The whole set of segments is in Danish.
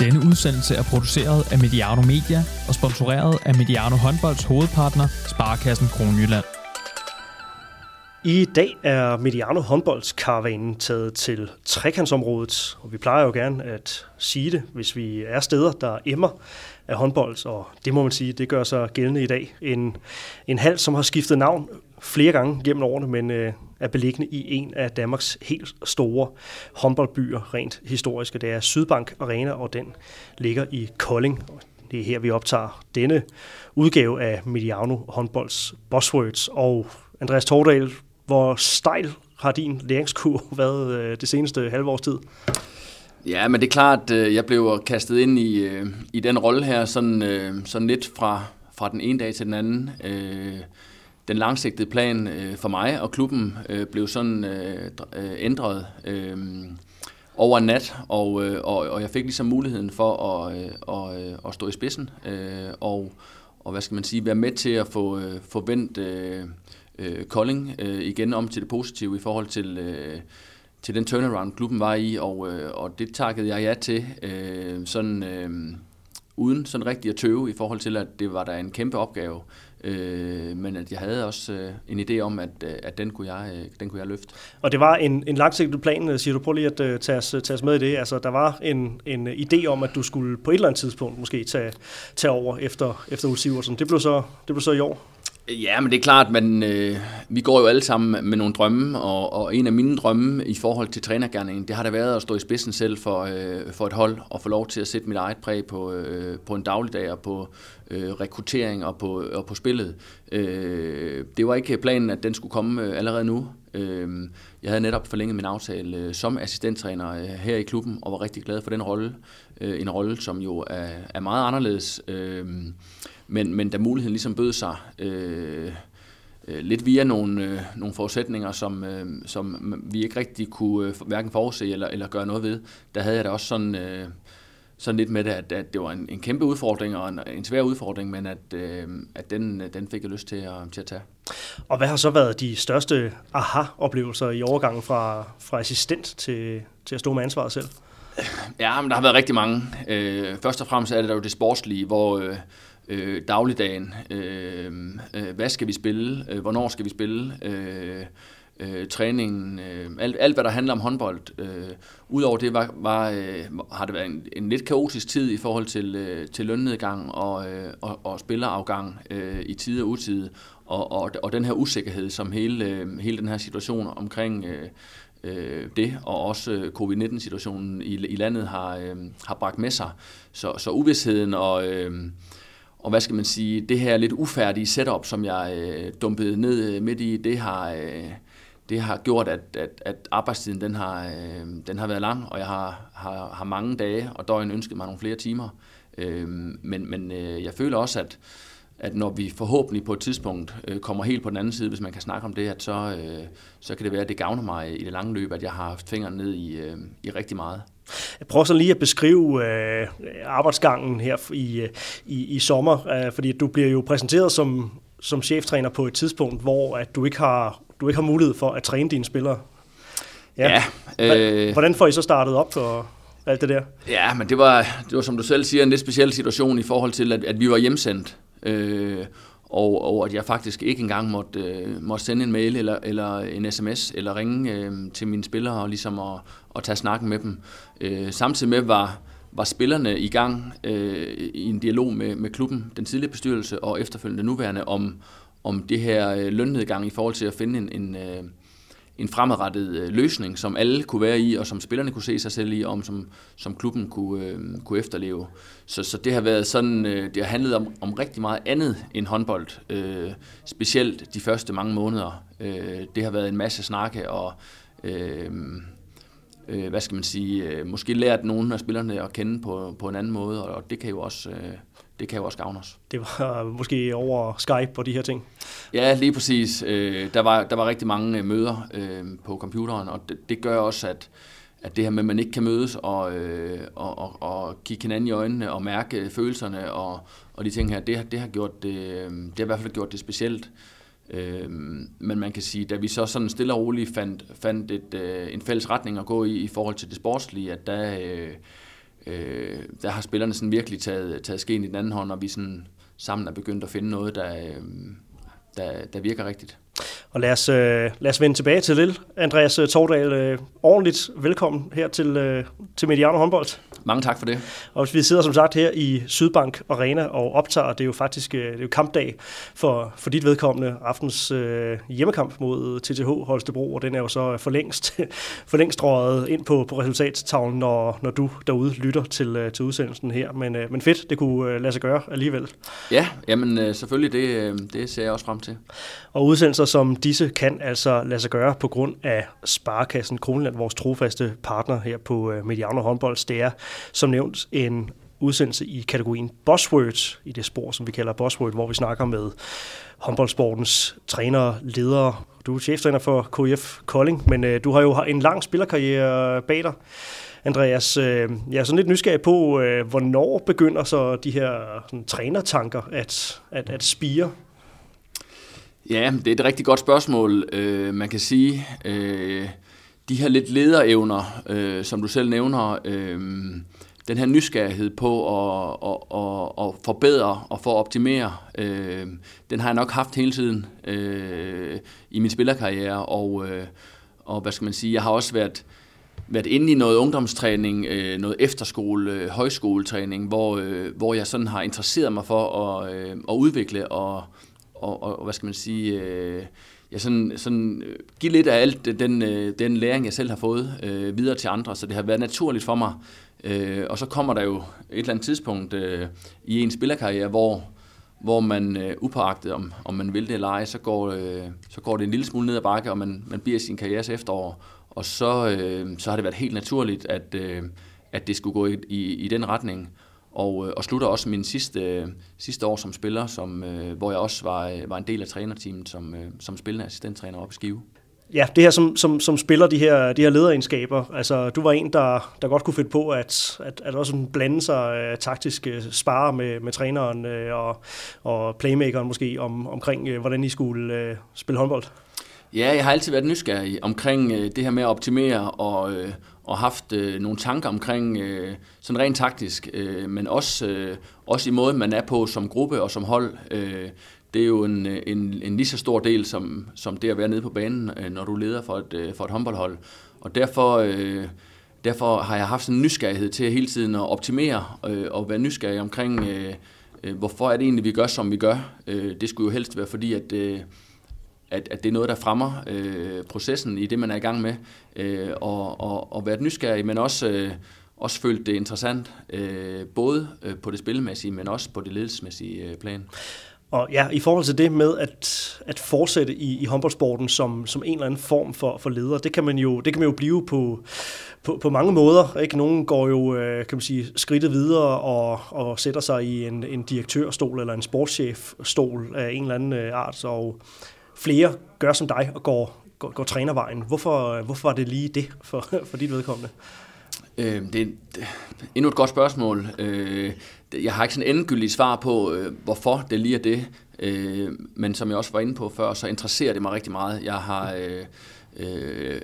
Denne udsendelse er produceret af Mediano Media og sponsoreret af Mediano Håndbolds hovedpartner, Sparkassen Kronjylland. I dag er Mediano håndboldskaravanen taget til trekantsområdet, og vi plejer jo gerne at sige det, hvis vi er steder, der emmer af håndbold, og det må man sige, det gør sig gældende i dag. En, en hal, som har skiftet navn flere gange gennem årene, men øh, er beliggende i en af Danmarks helt store håndboldbyer, rent historisk. Det er Sydbank Arena, og den ligger i Kolding. Det er her, vi optager denne udgave af Mediano håndbolds Bosswords. Og Andreas Tordal, hvor stejl har din læringskurve været øh, det seneste halve års tid? Ja, men det er klart, at jeg blev kastet ind i, øh, i den rolle her, sådan, sådan lidt fra, fra den ene dag til den anden. Den langsigtede plan øh, for mig og klubben øh, blev sådan øh, ændret over nat, og, og, og jeg fik ligesom muligheden for at, at, at stå i spidsen og, og hvad skal man sige, være med til at få, få vendt øh, Kolding øh, igen om til det positive i forhold til, øh, til den turnaround, klubben var i, og, øh, og det takkede jeg ja til, øh, sådan, øh, uden sådan rigtig at tøve i forhold til, at det var der en kæmpe opgave. Øh, men at jeg havde også øh, en idé om, at, øh, at den, kunne jeg, øh, den kunne jeg løfte. Og det var en, en langsigtet plan, øh, siger du. Prøv lige at øh, tage, os, tage os med i det. Altså, der var en, en idé om, at du skulle på et eller andet tidspunkt måske tage, tage over efter, efter Ulf Det blev, så, det blev så i år. Ja, men det er klart, men øh, vi går jo alle sammen med nogle drømme, og, og en af mine drømme i forhold til trænergærningen, det har da været at stå i spidsen selv for, øh, for et hold, og få lov til at sætte mit eget præg på, øh, på en dagligdag, og på øh, rekruttering og på, og på spillet. Øh, det var ikke planen, at den skulle komme øh, allerede nu. Øh, jeg havde netop forlænget min aftale øh, som assistenttræner øh, her i klubben, og var rigtig glad for den rolle. Øh, en rolle, som jo er, er meget anderledes. Øh, men, men da muligheden ligesom bød sig øh, øh, lidt via nogle, øh, nogle forudsætninger, som, øh, som vi ikke rigtig kunne øh, hverken forudse eller, eller gøre noget ved, der havde jeg da også sådan... Øh, sådan lidt med det, at, at det var en, en kæmpe udfordring og en, en svær udfordring, men at, øh, at den, den fik jeg lyst til at, til at tage. Og hvad har så været de største aha-oplevelser i overgangen fra, fra assistent til, til at stå med ansvaret selv? Ja, men der har været rigtig mange. Øh, først og fremmest er det jo det sportslige, hvor, øh, øh, dagligdagen. Øh, øh, hvad skal vi spille? Øh, hvornår skal vi spille? Øh, øh, træningen, øh, alt, alt hvad der handler om håndbold. Øh, Udover det var, var, øh, har det været en, en lidt kaotisk tid i forhold til, øh, til lønnedgang og, øh, og, og spillerafgang øh, i tid og utid, og, og, og den her usikkerhed, som hele, øh, hele den her situation omkring øh, øh, det, og også øh, covid-19-situationen i, i landet har, øh, har bragt med sig. Så, så uvidsheden og... Øh, og hvad skal man sige, det her lidt ufærdige setup, som jeg øh, dumpede ned øh, midt i, det har, øh, det har gjort, at, at, at arbejdstiden den har, øh, den har været lang, og jeg har, har, har mange dage og døgn ønsket mig nogle flere timer. Øh, men men øh, jeg føler også, at, at når vi forhåbentlig på et tidspunkt øh, kommer helt på den anden side, hvis man kan snakke om det, at så, øh, så kan det være, at det gavner mig i det lange løb, at jeg har haft fingrene ned i, øh, i rigtig meget. Jeg prøver så lige at beskrive øh, arbejdsgangen her i, i, i sommer, øh, fordi du bliver jo præsenteret som, som cheftræner på et tidspunkt, hvor at du ikke har du ikke har mulighed for at træne dine spillere. Ja. ja øh, Hvordan får I så startet op for alt det der? Ja, men det var, det var som du selv siger, en lidt speciel situation i forhold til, at, at vi var hjemsendt. Øh, og, og at jeg faktisk ikke engang måtte, øh, måtte sende en mail eller, eller en sms eller ringe øh, til mine spillere og ligesom at, at tage snakken med dem. Øh, samtidig med var, var spillerne i gang øh, i en dialog med, med klubben, den tidligere bestyrelse og efterfølgende nuværende, om, om det her øh, lønnedgang i forhold til at finde en, en, øh, en fremadrettet øh, løsning, som alle kunne være i, og som spillerne kunne se sig selv i, og om som, som klubben kunne, øh, kunne efterleve. Så, så det har været sådan, øh, det har handlet om, om rigtig meget andet end håndbold, øh, specielt de første mange måneder. Øh, det har været en masse snakke og øh, øh, hvad skal man sige, øh, måske lært nogle af spillerne at kende på, på en anden måde, og det kan jo også, øh, det kan jo også gavne os. Det var måske over Skype og de her ting? Ja, lige præcis. Øh, der, var, der var rigtig mange øh, møder øh, på computeren, og det, det gør også, at, at det her med, at man ikke kan mødes og, øh, og, og, og kigge hinanden i øjnene og mærke følelserne og, og de ting her, det, det, har gjort det, øh, det har i hvert fald gjort det specielt. Øh, men man kan sige, da vi så sådan stille og roligt fandt, fandt et, øh, en fælles retning at gå i i forhold til det sportslige, at der, øh, øh, der har spillerne sådan virkelig taget, taget skeen i den anden hånd, og vi sådan sammen er begyndt at finde noget, der, øh, der, der virker rigtigt. Og lad os, øh, lad os vende tilbage til Lille. Andreas øh, Tordal, øh, ordentligt velkommen her til, øh, til Mediano håndbold. Mange tak for det. Og vi sidder som sagt her i Sydbank Arena og optager, det er jo faktisk øh, det er jo kampdag for, for dit vedkommende aftens øh, hjemmekamp mod TTH Holstebro, og den er jo så for længst, for længst røget ind på, på resultattavlen, når, når du derude lytter til, øh, til udsendelsen her. Men, øh, men fedt, det kunne øh, lade sig gøre alligevel. Ja, jamen øh, selvfølgelig, det, øh, det ser jeg også frem til. Og udsendelser som disse kan altså lade sig gøre på grund af Sparekassen Kroneland, vores trofaste partner her på øh, Mediano Håndbolds. Det er som nævnt en udsendelse i kategorien Buzzwords, i det spor, som vi kalder Buzzword, hvor vi snakker med håndboldsportens trænere, ledere. Du er cheftræner for KF Kolding, men øh, du har jo en lang spillerkarriere bag dig. Andreas, øh, jeg er sådan lidt nysgerrig på, øh, hvornår begynder så de her sådan, trænertanker at, at, at spire? Ja, det er et rigtig godt spørgsmål. Øh, man kan sige, øh, de her lidt lederevner, øh, som du selv nævner, øh, den her nysgerrighed på at, at, at, at forbedre og for at optimere, øh, den har jeg nok haft hele tiden øh, i min spillerkarriere, og, øh, og hvad skal man sige, jeg har også været, været inde i noget ungdomstræning, øh, noget efterskole, øh, højskoletræning, hvor, øh, hvor jeg sådan har interesseret mig for at, øh, at udvikle og, og, og, hvad skal man sige, øh, jeg sådan, sådan, øh, give lidt af alt den, øh, den læring, jeg selv har fået øh, videre til andre, så det har været naturligt for mig. Øh, og så kommer der jo et eller andet tidspunkt øh, i en spillerkarriere, hvor, hvor man øh, upåagtet, om, om man vil det eller ej, så går, øh, så går det en lille smule ned ad bakke, og man, man bliver sin karrieres efterår. Og så, øh, så har det været helt naturligt, at, øh, at det skulle gå i, i, i den retning og, øh, og slutter også min sidste, øh, sidste år som spiller, som, øh, hvor jeg også var, var en del af trænerteamet som, som spillende assistenttræner op i Skive. Ja, det her som, som, som spiller de her, de her lederegenskaber, altså du var en, der, der godt kunne finde på at, at, at også blande sig uh, taktisk uh, spare med, med træneren uh, og, og playmakeren måske om, omkring, uh, hvordan I skulle uh, spille håndbold. Ja, jeg har altid været nysgerrig omkring uh, det her med at optimere og, uh, og haft øh, nogle tanker omkring øh, sådan rent taktisk, øh, men også, øh, også i måden, man er på som gruppe og som hold. Øh, det er jo en, en, en lige så stor del som, som det at være nede på banen, øh, når du leder for et, øh, for et håndboldhold. Og derfor, øh, derfor har jeg haft sådan en nysgerrighed til hele tiden at optimere øh, og være nysgerrig omkring, øh, øh, hvorfor er det egentlig, vi gør, som vi gør. Øh, det skulle jo helst være fordi, at... Øh, at, at det er noget, der fremmer øh, processen i det, man er i gang med, øh, og, og, og være nysgerrig, men også, øh, også følt det interessant, øh, både øh, på det spillemæssige, men også på det ledelsesmæssige øh, plan. Og ja, i forhold til det med at, at fortsætte i, i håndboldsporten som, som en eller anden form for, for leder, det kan man jo, det kan man jo blive på, på, på mange måder. Ikke? Nogle går jo øh, kan man sige, skridtet videre og, og sætter sig i en, en direktørstol eller en sportschefstol af en eller anden art, og flere gør som dig og går, går, går trænervejen. Hvorfor, hvorfor var det lige det for, for dit vedkommende? Øh, det, er, endnu et godt spørgsmål. Øh, jeg har ikke sådan endegyldigt svar på, øh, hvorfor det lige er det. Øh, men som jeg også var inde på før, så interesserer det mig rigtig meget. Jeg har... Øh, Øh,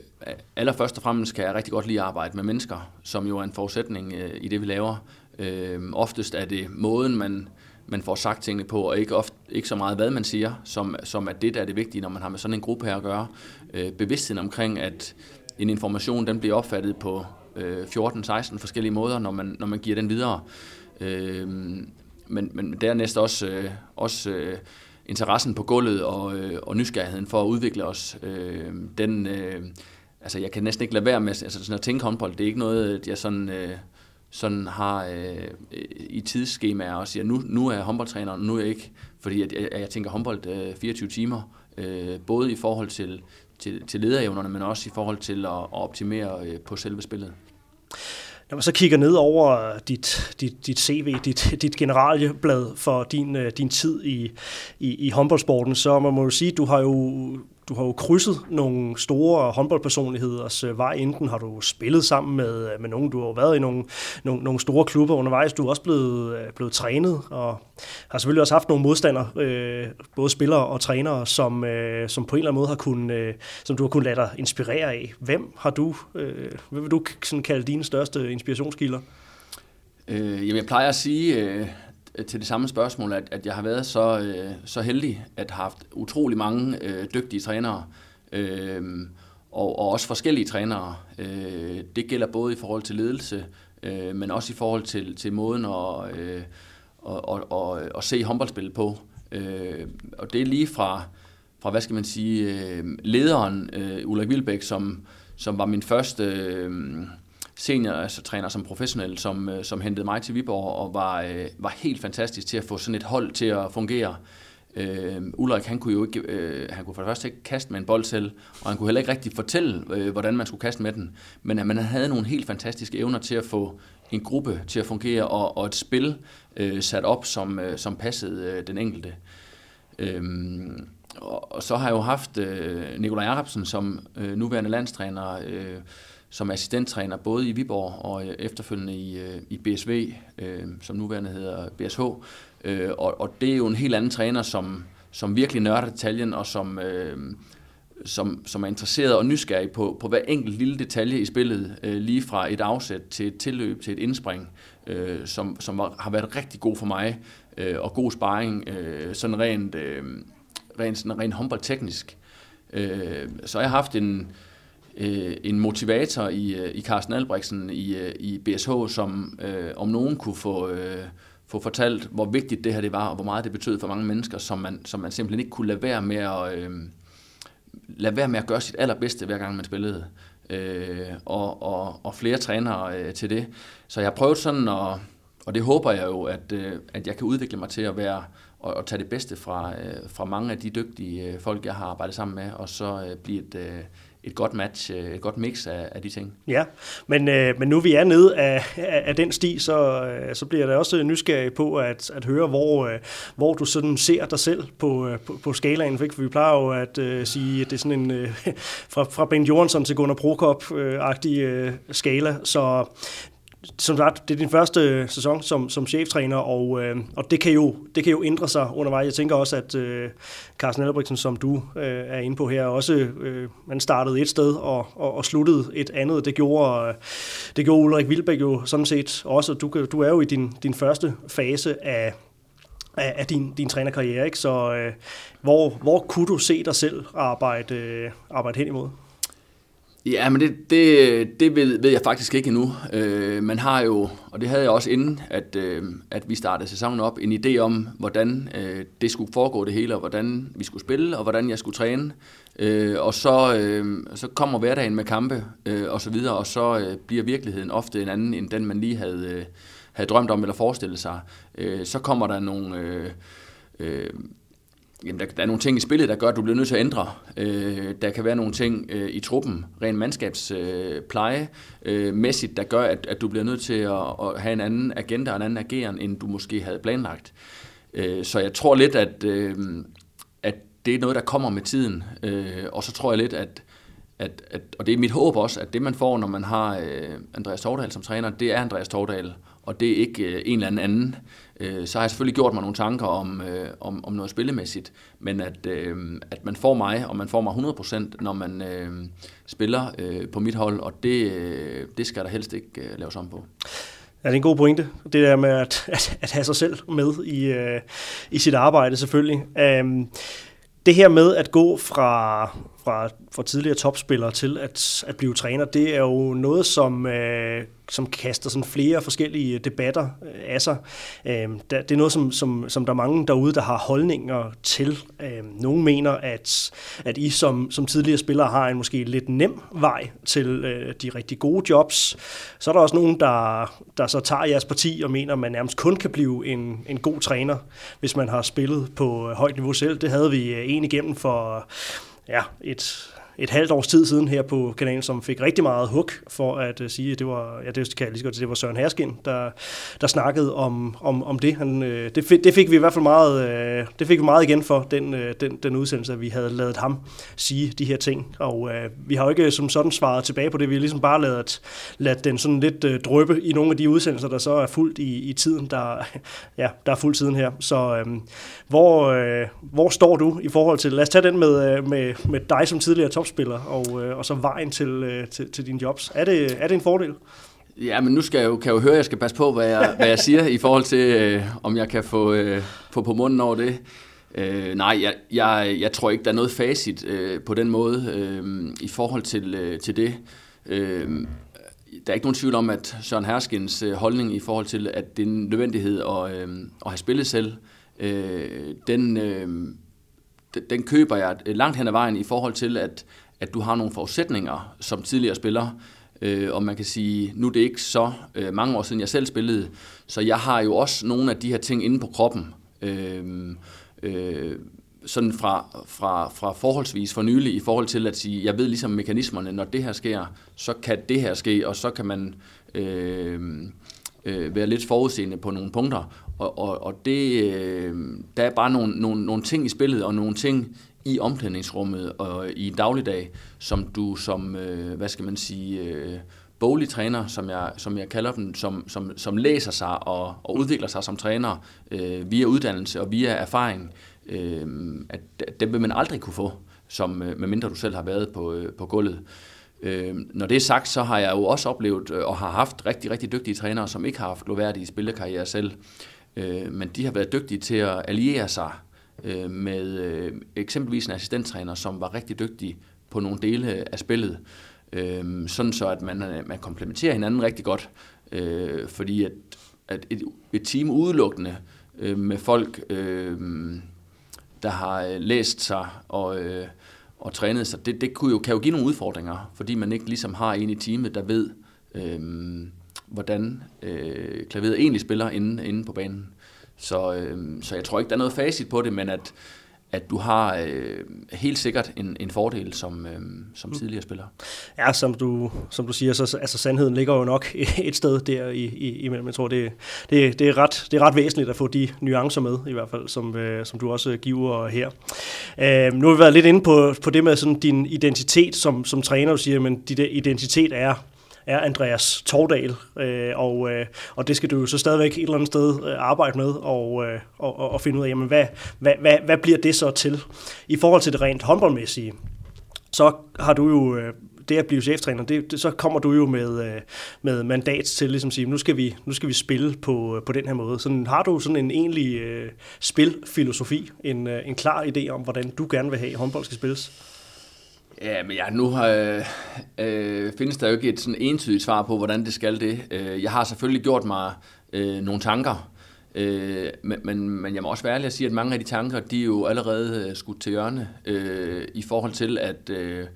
allerførst og fremmest kan jeg rigtig godt lide at arbejde med mennesker, som jo er en forudsætning øh, i det, vi laver. Øh, oftest er det måden, man man får sagt tingene på, og ikke, ofte, ikke så meget, hvad man siger, som, som at det, der er det vigtige, når man har med sådan en gruppe her at gøre. Øh, bevidstheden omkring, at en information, den bliver opfattet på øh, 14-16 forskellige måder, når man, når man giver den videre. Øh, men, men dernæst også, øh, også øh, interessen på gulvet og, øh, og nysgerrigheden for at udvikle os. Øh, den, øh, altså jeg kan næsten ikke lade være med altså sådan at tænke håndbold. Det er ikke noget, jeg sådan... Øh, sådan har øh, i tidsskemaer og siger, nu, nu er jeg håndboldtræner, nu er jeg ikke, fordi jeg, jeg, øh, jeg tænker håndbold øh, 24 timer, øh, både i forhold til, til, til lederevnerne, men også i forhold til at, at optimere øh, på selve spillet. Når man så kigger ned over dit, dit, dit CV, dit, dit generalieblad for din, øh, din tid i, i, i håndboldsporten, så man må jo sige, at du har jo du har jo krydset nogle store håndboldpersonligheders øh, vej. Enten har du spillet sammen med, øh, med nogen, du har været i nogle, nogle, nogle store klubber undervejs. Du er også blevet, øh, blevet trænet, og har selvfølgelig også haft nogle modstandere, øh, både spillere og trænere, som, øh, som på en eller anden måde har kunnet, øh, som du har kunnet lade dig inspirere af. Hvem har du, øh, hvad vil du sådan kalde dine største inspirationskilder? Øh, jamen, jeg plejer at sige øh, Øh, til det samme spørgsmål, at, at jeg har været så, øh, så heldig at have haft utrolig mange øh, dygtige trænere, øh, og, og også forskellige trænere. Øh, det gælder både i forhold til ledelse, øh, men også i forhold til, til måden at, øh, og, og, og, at se håndboldspillet på. Øh, og det er lige fra, fra hvad skal man sige, øh, lederen øh, Ulrik Vilbæk, som, som var min første øh, senior altså, træner som professionel, som, øh, som hentede mig til Viborg og var, øh, var helt fantastisk til at få sådan et hold til at fungere. Øh, Ulrik, han kunne jo ikke, øh, han kunne for det første ikke kaste med en bold selv, og han kunne heller ikke rigtig fortælle, øh, hvordan man skulle kaste med den. Men øh, at man havde nogle helt fantastiske evner til at få en gruppe til at fungere, og, og et spil øh, sat op, som, øh, som passede øh, den enkelte. Øh, og, og så har jeg jo haft øh, Nikolaj Arabsen som øh, nuværende landstræner, øh, som assistenttræner både i Viborg og øh, efterfølgende i, øh, i BSV, øh, som nuværende hedder BSH. Øh, og, og det er jo en helt anden træner, som, som virkelig nørder detaljen, og som, øh, som, som er interesseret og nysgerrig på, på hver enkelt lille detalje i spillet, øh, lige fra et afsæt til et tilløb til et indspring, øh, som, som var, har været rigtig god for mig, øh, og god sparring, øh, sådan rent, øh, rent, sådan rent håndboldteknisk. Øh, så jeg har haft en, øh, Øh, en motivator i, øh, i Carsten Albrechtsen i, øh, i BSH, som øh, om nogen kunne få, øh, få fortalt, hvor vigtigt det her det var, og hvor meget det betød for mange mennesker, som man, som man simpelthen ikke kunne lade være med at, øh, lade være med at gøre sit allerbedste, hver gang man spillede. Øh, og, og, og flere trænere øh, til det. Så jeg har prøvet sådan, og, og det håber jeg jo, at, øh, at jeg kan udvikle mig til at være og, og tage det bedste fra, øh, fra mange af de dygtige øh, folk, jeg har arbejdet sammen med, og så øh, blive et, øh, et godt match, øh, et godt mix af, af de ting. Ja, men, øh, men nu vi er nede af, af, af den sti, så, øh, så bliver jeg også nysgerrig på at, at høre, hvor, øh, hvor du sådan ser dig selv på, øh, på, på skalaen. For vi plejer jo at øh, sige, at det er sådan en øh, fra, fra Ben Jørgensen til Gunnar Prokop-agtig øh, øh, skala. Så som sagt, det er din første øh, sæson som, som cheftræner, og, øh, og det, kan jo, det kan jo ændre sig undervejs. Jeg tænker også, at øh, Carsten Albrechtsen, som du øh, er inde på her, også øh, man startede et sted og, og, og sluttede et andet. Det gjorde, øh, det gjorde Ulrik Vilbæk jo sådan set også. Du, du er jo i din, din første fase af, af, af din, din trænerkarriere, ikke? så øh, hvor, hvor kunne du se dig selv arbejde, øh, arbejde hen imod? Ja, men det, det, det ved, ved jeg faktisk ikke endnu. Øh, man har jo, og det havde jeg også inden, at, øh, at vi startede sæsonen op, en idé om, hvordan øh, det skulle foregå det hele, og hvordan vi skulle spille, og hvordan jeg skulle træne. Øh, og så, øh, så kommer hverdagen med kampe, øh, og så videre, og så øh, bliver virkeligheden ofte en anden, end den man lige havde, øh, havde drømt om eller forestillet sig. Øh, så kommer der nogle... Øh, øh, Jamen, der, der er nogle ting i spillet, der gør, at du bliver nødt til at ændre. Øh, der kan være nogle ting øh, i truppen, ren mandskabspleje, øh, øh, mæssigt, der gør, at, at du bliver nødt til at, at have en anden agenda og en anden ageren, end du måske havde planlagt. Øh, så jeg tror lidt, at, øh, at det er noget, der kommer med tiden. Øh, og så tror jeg lidt, at, at, at, og det er mit håb også, at det man får, når man har øh, Andreas Tordal som træner, det er Andreas Tordal, og det er ikke øh, en eller anden anden. Øh, så har jeg selvfølgelig gjort mig nogle tanker om, øh, om, om noget spillemæssigt, men at, øh, at man får mig, og man får mig 100%, når man øh, spiller øh, på mit hold, og det, øh, det skal der helst ikke øh, laves om på. Ja, det er en god pointe, det der med at, at, at have sig selv med i, øh, i sit arbejde selvfølgelig. Um, det her med at gå fra, fra, fra tidligere topspillere til at, at blive træner, det er jo noget, som, øh, som kaster sådan flere forskellige debatter øh, af sig. Øh, det er noget, som, som, som der er mange derude, der har holdninger til. Øh, nogle mener, at, at I som, som tidligere spillere har en måske lidt nem vej til øh, de rigtig gode jobs. Så er der også nogen, der, der så tager jeres parti og mener, at man nærmest kun kan blive en, en god træner, hvis man har spillet på øh, højt niveau selv. Det havde vi øh, en igennem for ja, et, et halvt års tid siden her på kanalen, som fik rigtig meget hug for at uh, sige, at det var, ja, det kan jeg lige så godt, det var Søren Herskin, der, der snakkede om, om, om det. Han, uh, det, fik, det fik vi i hvert fald meget, uh, det fik vi meget igen for, den, uh, den, den udsendelse, at vi havde lavet ham sige de her ting. Og uh, vi har jo ikke som sådan svaret tilbage på det, vi har ligesom bare lavet, ladet den sådan lidt uh, drøbe i nogle af de udsendelser, der så er fuldt i, i tiden, der, ja, der er fuldt tiden her. Så uh, hvor, uh, hvor står du i forhold til, lad os tage den med, uh, med, med dig som tidligere top topspiller, og, øh, og så vejen til, øh, til, til dine jobs. Er det, er det en fordel? Ja, men nu skal jeg jo, kan jeg jo høre, at jeg skal passe på, hvad jeg, hvad jeg siger i forhold til, øh, om jeg kan få, øh, få på munden over det. Øh, nej, jeg, jeg, jeg tror ikke, der er noget facit øh, på den måde øh, i forhold til, øh, til det. Øh, der er ikke nogen tvivl om, at Søren Herskens øh, holdning i forhold til, at det er en nødvendighed at, øh, at have spillet selv, øh, den, øh, den køber jeg øh, langt hen ad vejen i forhold til, at, at du har nogle forudsætninger som tidligere spiller, øh, og man kan sige, nu er det ikke så øh, mange år siden, jeg selv spillede, så jeg har jo også nogle af de her ting inde på kroppen. Øh, øh, sådan fra, fra, fra forholdsvis for nylig i forhold til at sige, jeg ved ligesom mekanismerne, når det her sker, så kan det her ske, og så kan man øh, øh, være lidt forudseende på nogle punkter. Og, og, og det, øh, der er bare nogle, nogle, nogle ting i spillet, og nogle ting i omklædningsrummet og i dagligdag, som du som, øh, hvad skal man sige, øh, boglig træner, som jeg, som jeg kalder dem, som, som, som læser sig og, og udvikler sig som træner øh, via uddannelse og via erfaring, øh, at dem vil man aldrig kunne få, som, øh, medmindre du selv har været på, øh, på gulvet. Øh, når det er sagt, så har jeg jo også oplevet øh, og har haft rigtig, rigtig dygtige trænere, som ikke har haft lovværdige spillekarriere selv, øh, Øh, men de har været dygtige til at alliere sig øh, med øh, eksempelvis en assistenttræner, som var rigtig dygtig på nogle dele af spillet, øh, sådan så at man, øh, man komplementerer hinanden rigtig godt, øh, fordi at, at et, et team udelukkende øh, med folk, øh, der har øh, læst sig og, øh, og trænet sig, det, det kunne jo, kan jo give nogle udfordringer, fordi man ikke ligesom har en i teamet, der ved, øhm, hvordan øh, klaveret egentlig spiller inde, inde på banen. Så, øh, så jeg tror ikke, der er noget facit på det, men at, at du har øh, helt sikkert en, en fordel som, øh, som mm. tidligere spiller. Ja, som du, som du siger, så altså, sandheden ligger jo nok et sted der i, i, imellem. Jeg tror, det, det, det, er ret, det er ret væsentligt at få de nuancer med, i hvert fald, som, øh, som du også giver her. Øh, nu har vi været lidt inde på, på det med sådan din identitet som, som træner, du siger, men din identitet er er Andreas Tordal, øh, og, øh, og det skal du jo så stadigvæk et eller andet sted øh, arbejde med og, øh, og, og finde ud af, jamen, hvad, hvad, hvad, hvad bliver det så til? I forhold til det rent håndboldmæssige, så har du jo øh, det at blive cheftræner, det, det, så kommer du jo med, øh, med mandat til ligesom at sige, nu skal vi, nu skal vi spille på, øh, på den her måde. Sådan, har du sådan en egentlig øh, spilfilosofi, en, øh, en klar idé om, hvordan du gerne vil have, at håndbold skal spilles? Ja, men ja, nu har, øh, øh, findes der jo ikke et sådan entydigt svar på, hvordan det skal det. Øh, jeg har selvfølgelig gjort mig øh, nogle tanker, øh, men, men, men jeg må også være ærlig at sige, at mange af de tanker, de er jo allerede øh, skudt til hjørne øh, i forhold til, at... Øh,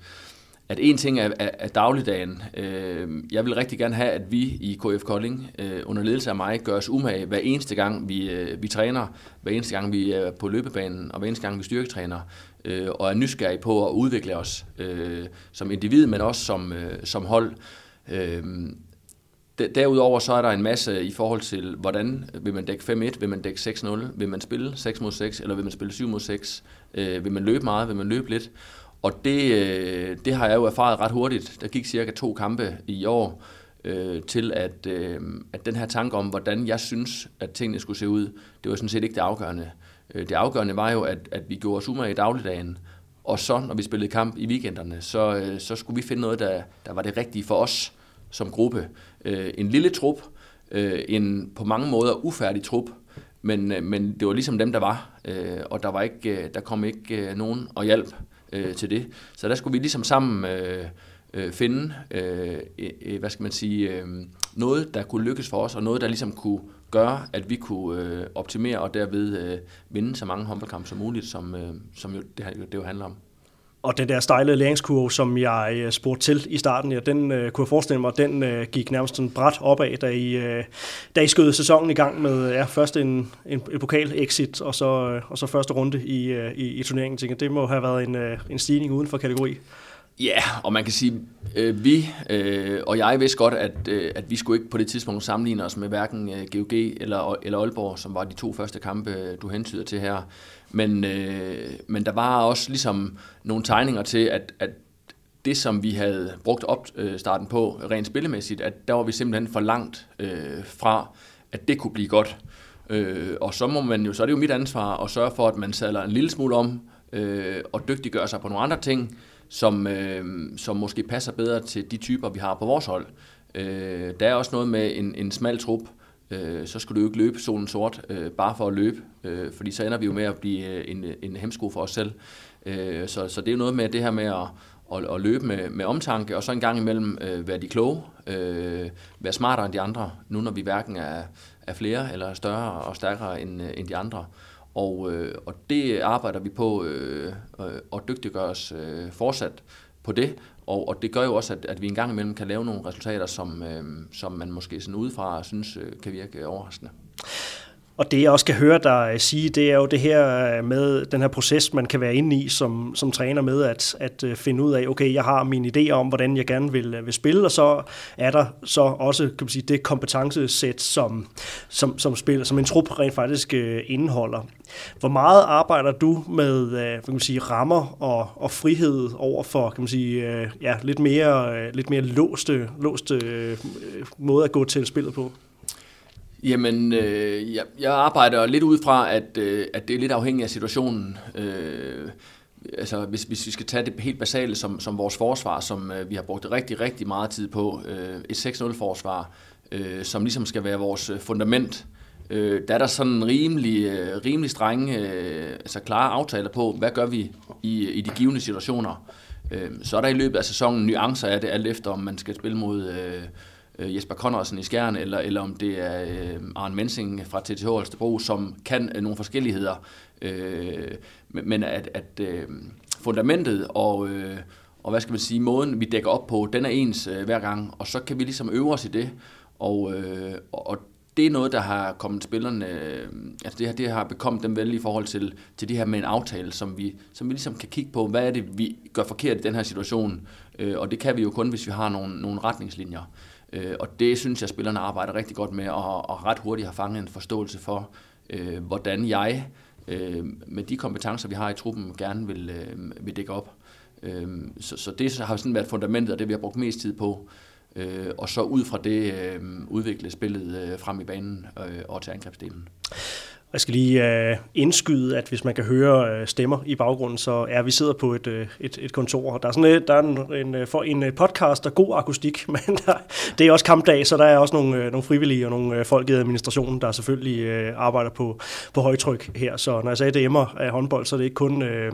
at en ting er, er, er dagligdagen. Øh, jeg vil rigtig gerne have, at vi i KF Kolding øh, under ledelse af mig gør os umage hver eneste gang, vi, øh, vi træner, hver eneste gang, vi er på løbebanen, og hver eneste gang, vi styrketræner, øh, og er nysgerrige på at udvikle os øh, som individ, men også som, øh, som hold. Øh, Derudover så er der en masse i forhold til, hvordan vil man dække 5-1, vil man dække 6-0, vil man spille 6 mod 6, eller vil man spille 7 mod 6, øh, vil man løbe meget, vil man løbe lidt. Og det, øh, det har jeg jo erfaret ret hurtigt. Der gik cirka to kampe i år øh, til, at, øh, at den her tanke om, hvordan jeg synes, at tingene skulle se ud, det var sådan set ikke det afgørende. Øh, Øh, det afgørende var jo, at, at vi gjorde os umage i dagligdagen, og så, når vi spillede kamp i weekenderne, så, øh, så skulle vi finde noget, der, der var det rigtige for os som gruppe. Øh, en lille trup, en på mange måder ufærdig trup, men, men det var ligesom dem, der var, og der, var ikke, der kom ikke nogen og hjælp til det. Så der skulle vi ligesom sammen Øh, finde, øh, øh, hvad skal man sige, noget, der kunne lykkes for os, og noget, der ligesom kunne gøre, at vi kunne øh, optimere og derved øh, vinde så mange håndboldkampe som muligt, som, øh, som jo, det, det jo handler om. Og den der stejlede læringskurve, som jeg spurgte til i starten, ja, den øh, kunne jeg forestille mig, den øh, gik nærmest sådan bræt opad, da I, øh, da I skød sæsonen i gang med ja, først en, en, en pokal-exit, og så, øh, og så første runde i, øh, i, i turneringen. Tænker, det må have været en, øh, en stigning uden for kategori. Ja, yeah, og man kan sige, øh, vi øh, og jeg vidste godt, at, øh, at vi skulle ikke på det tidspunkt sammenligne os med hverken øh, GOG eller, eller Aalborg, som var de to første kampe, øh, du hentyder til her. Men, øh, men der var også ligesom nogle tegninger til, at, at det, som vi havde brugt opstarten øh, på rent spillemæssigt, at der var vi simpelthen for langt øh, fra, at det kunne blive godt. Øh, og så må man jo, så er det jo mit ansvar at sørge for, at man sadler en lille smule om øh, og dygtiggør sig på nogle andre ting, som, øh, som måske passer bedre til de typer, vi har på vores hold. Øh, der er også noget med en, en smal trup, øh, så skal du jo ikke løbe solen sort, øh, bare for at løbe, øh, fordi så ender vi jo med at blive øh, en, en hemsko for os selv. Øh, så, så det er jo noget med det her med at, at, at løbe med, med omtanke, og så en gang imellem øh, være de kloge, øh, være smartere end de andre, nu når vi hverken er, er flere eller større og stærkere end, øh, end de andre. Og, øh, og det arbejder vi på øh, øh og dygtiggør os øh, fortsat på det, og, og det gør jo også, at, at vi en gang imellem kan lave nogle resultater, som, øh, som man måske sådan udefra synes øh, kan virke overraskende. Og det jeg også kan høre dig øh, sige, det er jo det her øh, med den her proces, man kan være inde i som, som træner med at, at øh, finde ud af, okay, jeg har mine idéer om, hvordan jeg gerne vil, vil spille, og så er der så også kan man sige, det kompetencesæt, som, som, som, spiller, som en trup rent faktisk indeholder. Hvor meget arbejder du med kan man sige, rammer og, og frihed over for kan man sige, ja, lidt mere, lidt mere låste, låste måde at gå til spillet på? Jamen, øh, jeg, jeg arbejder lidt ud fra, at, øh, at det er lidt afhængigt af situationen. Øh, altså, hvis, hvis vi skal tage det helt basale som, som vores forsvar, som øh, vi har brugt rigtig, rigtig meget tid på, øh, et 6-0-forsvar, øh, som ligesom skal være vores øh, fundament, øh, der er der sådan rimelig, øh, rimelig strenge, øh, altså klare aftaler på, hvad gør vi i, i de givende situationer. Øh, så er der i løbet af sæsonen nuancer af det, alt efter om man skal spille mod... Øh, øh, Jesper Connorsen i Skjern, eller, eller om det er øh, Arne Mensing fra TTH Holstebro, som kan øh, nogle forskelligheder. Øh, men at, at øh, fundamentet og, øh, og hvad skal man sige, måden vi dækker op på, den er ens øh, hver gang, og så kan vi ligesom øve os i det. Og, øh, og det er noget, der har kommet spillerne, øh, altså det, her, det har bekommet dem vel i forhold til, til det her med en aftale, som vi, som vi ligesom kan kigge på, hvad er det, vi gør forkert i den her situation, øh, og det kan vi jo kun, hvis vi har nogle, nogle retningslinjer. Øh, og det synes jeg, spillerne arbejder rigtig godt med, og, og ret hurtigt har fanget en forståelse for, øh, hvordan jeg øh, med de kompetencer, vi har i truppen, gerne vil, øh, vil dække op. Øh, så, så det har sådan været fundamentet, og det vi har brugt mest tid på. Øh, og så ud fra det øh, udvikle spillet øh, frem i banen øh, og til angrebsdelen. Jeg skal lige øh, indskyde, at hvis man kan høre øh, stemmer i baggrunden, så er vi sidder på et, øh, et, et kontor. Der er sådan et, der er en, en, for en podcast, der er god akustik, men der, det er også kampdag, så der er også nogle, nogle frivillige og nogle uh, folk i administrationen, der selvfølgelig arbejder på, på højtryk her. Så når jeg sagde, det emmer af håndbold, så er det ikke kun Øh,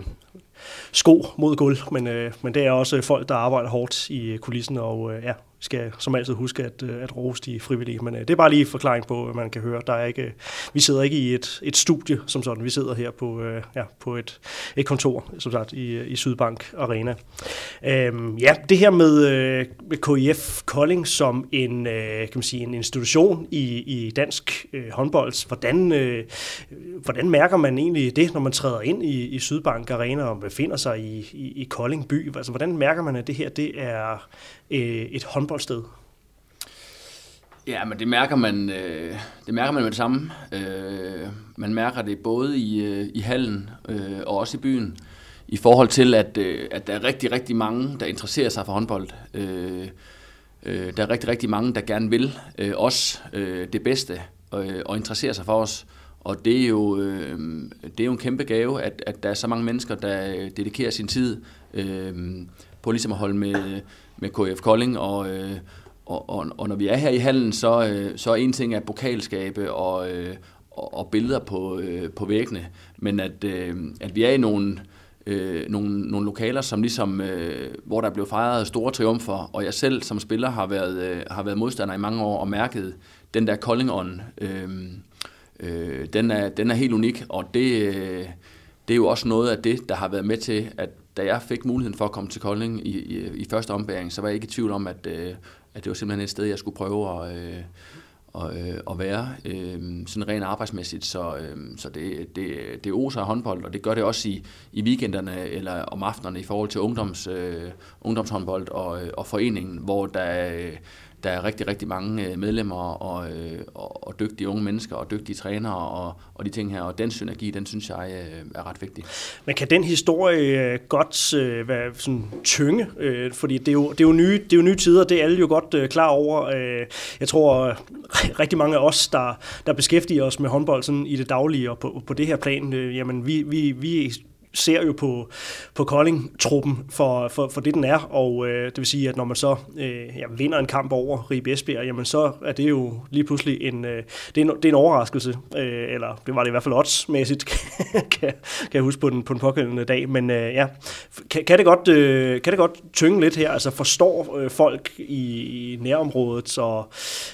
sko mod gulv, men, øh, men det er også folk, der arbejder hårdt i kulissen, og øh, ja, skal som altid huske at, øh, at rose de frivillige. Men øh, det er bare lige forklaring på, hvad man kan høre. Der er ikke, øh, vi sidder ikke i et, et studie som sådan. Vi sidder her på, øh, ja, på et, et kontor, som sagt, i, i Sydbank Arena. Øhm, ja, det her med, øh, med KIF Kolding som en, øh, kan man sige, en institution i, i dansk øh, håndbold. Hvordan, øh, hvordan mærker man egentlig det, når man træder ind i, i Sydbank Arena og befinder sig i, i, i Kolding by? Altså, hvordan mærker man, at det her det er øh, et håndboldsted? Ja, men det mærker man, øh, det mærker man med det samme. Øh, man mærker det både i, øh, i hallen øh, og også i byen, i forhold til, at, øh, at der er rigtig, rigtig mange, der interesserer sig for håndbold. Øh, øh, der er rigtig, rigtig mange, der gerne vil øh, os øh, det bedste øh, og interesserer sig for os. Og det er jo, øh, det er jo en kæmpe gave, at, at der er så mange mennesker, der dedikerer sin tid øh, på ligesom at holde med, med KF Kolding, og, øh, og, og, og når vi er her i hallen, så, øh, så er en ting af pokalskabe og, øh, og, og billeder på, øh, på væggene, men at, øh, at vi er i nogle, øh, nogle, nogle lokaler, som ligesom, øh, hvor der blev fejret store triumfer, og jeg selv som spiller har været, øh, har været modstander i mange år og mærket den der koldingånd. Øh, øh, den, er, den er helt unik, og det, øh, det er jo også noget af det, der har været med til, at da jeg fik muligheden for at komme til Kolding i, i, i første ombæring, så var jeg ikke i tvivl om, at, øh, at det var simpelthen et sted, jeg skulle prøve at, øh, at, øh, at være, øh, sådan rent arbejdsmæssigt. Så, øh, så det, det, det oser af håndbold, og det gør det også i, i weekenderne eller om aftenerne i forhold til ungdoms, øh, ungdomshåndbold og, øh, og foreningen, hvor der... Øh, der er rigtig, rigtig mange øh, medlemmer og, øh, og, og dygtige unge mennesker og dygtige trænere og, og de ting her. Og den synergi, den synes jeg øh, er ret vigtig. Men kan den historie godt være sådan tynge? Fordi det er, jo, det, er jo nye, det er jo nye tider, det er alle jo godt klar over. Jeg tror, rigtig mange af os, der, der beskæftiger os med håndbold sådan i det daglige og på, på det her plan, jamen vi, vi, vi ser jo på, på Kolding-truppen for, for, for det, den er, og øh, det vil sige, at når man så øh, ja, vinder en kamp over Ribe Esbjerg, jamen så er det jo lige pludselig en, øh, det er en, det er en overraskelse, øh, eller det var det i hvert fald oddsmæssigt, kan, kan jeg huske på den, på den pågældende dag, men øh, ja, kan, kan, det godt, øh, kan det godt tynge lidt her, altså forstår øh, folk i, i nærområdet, og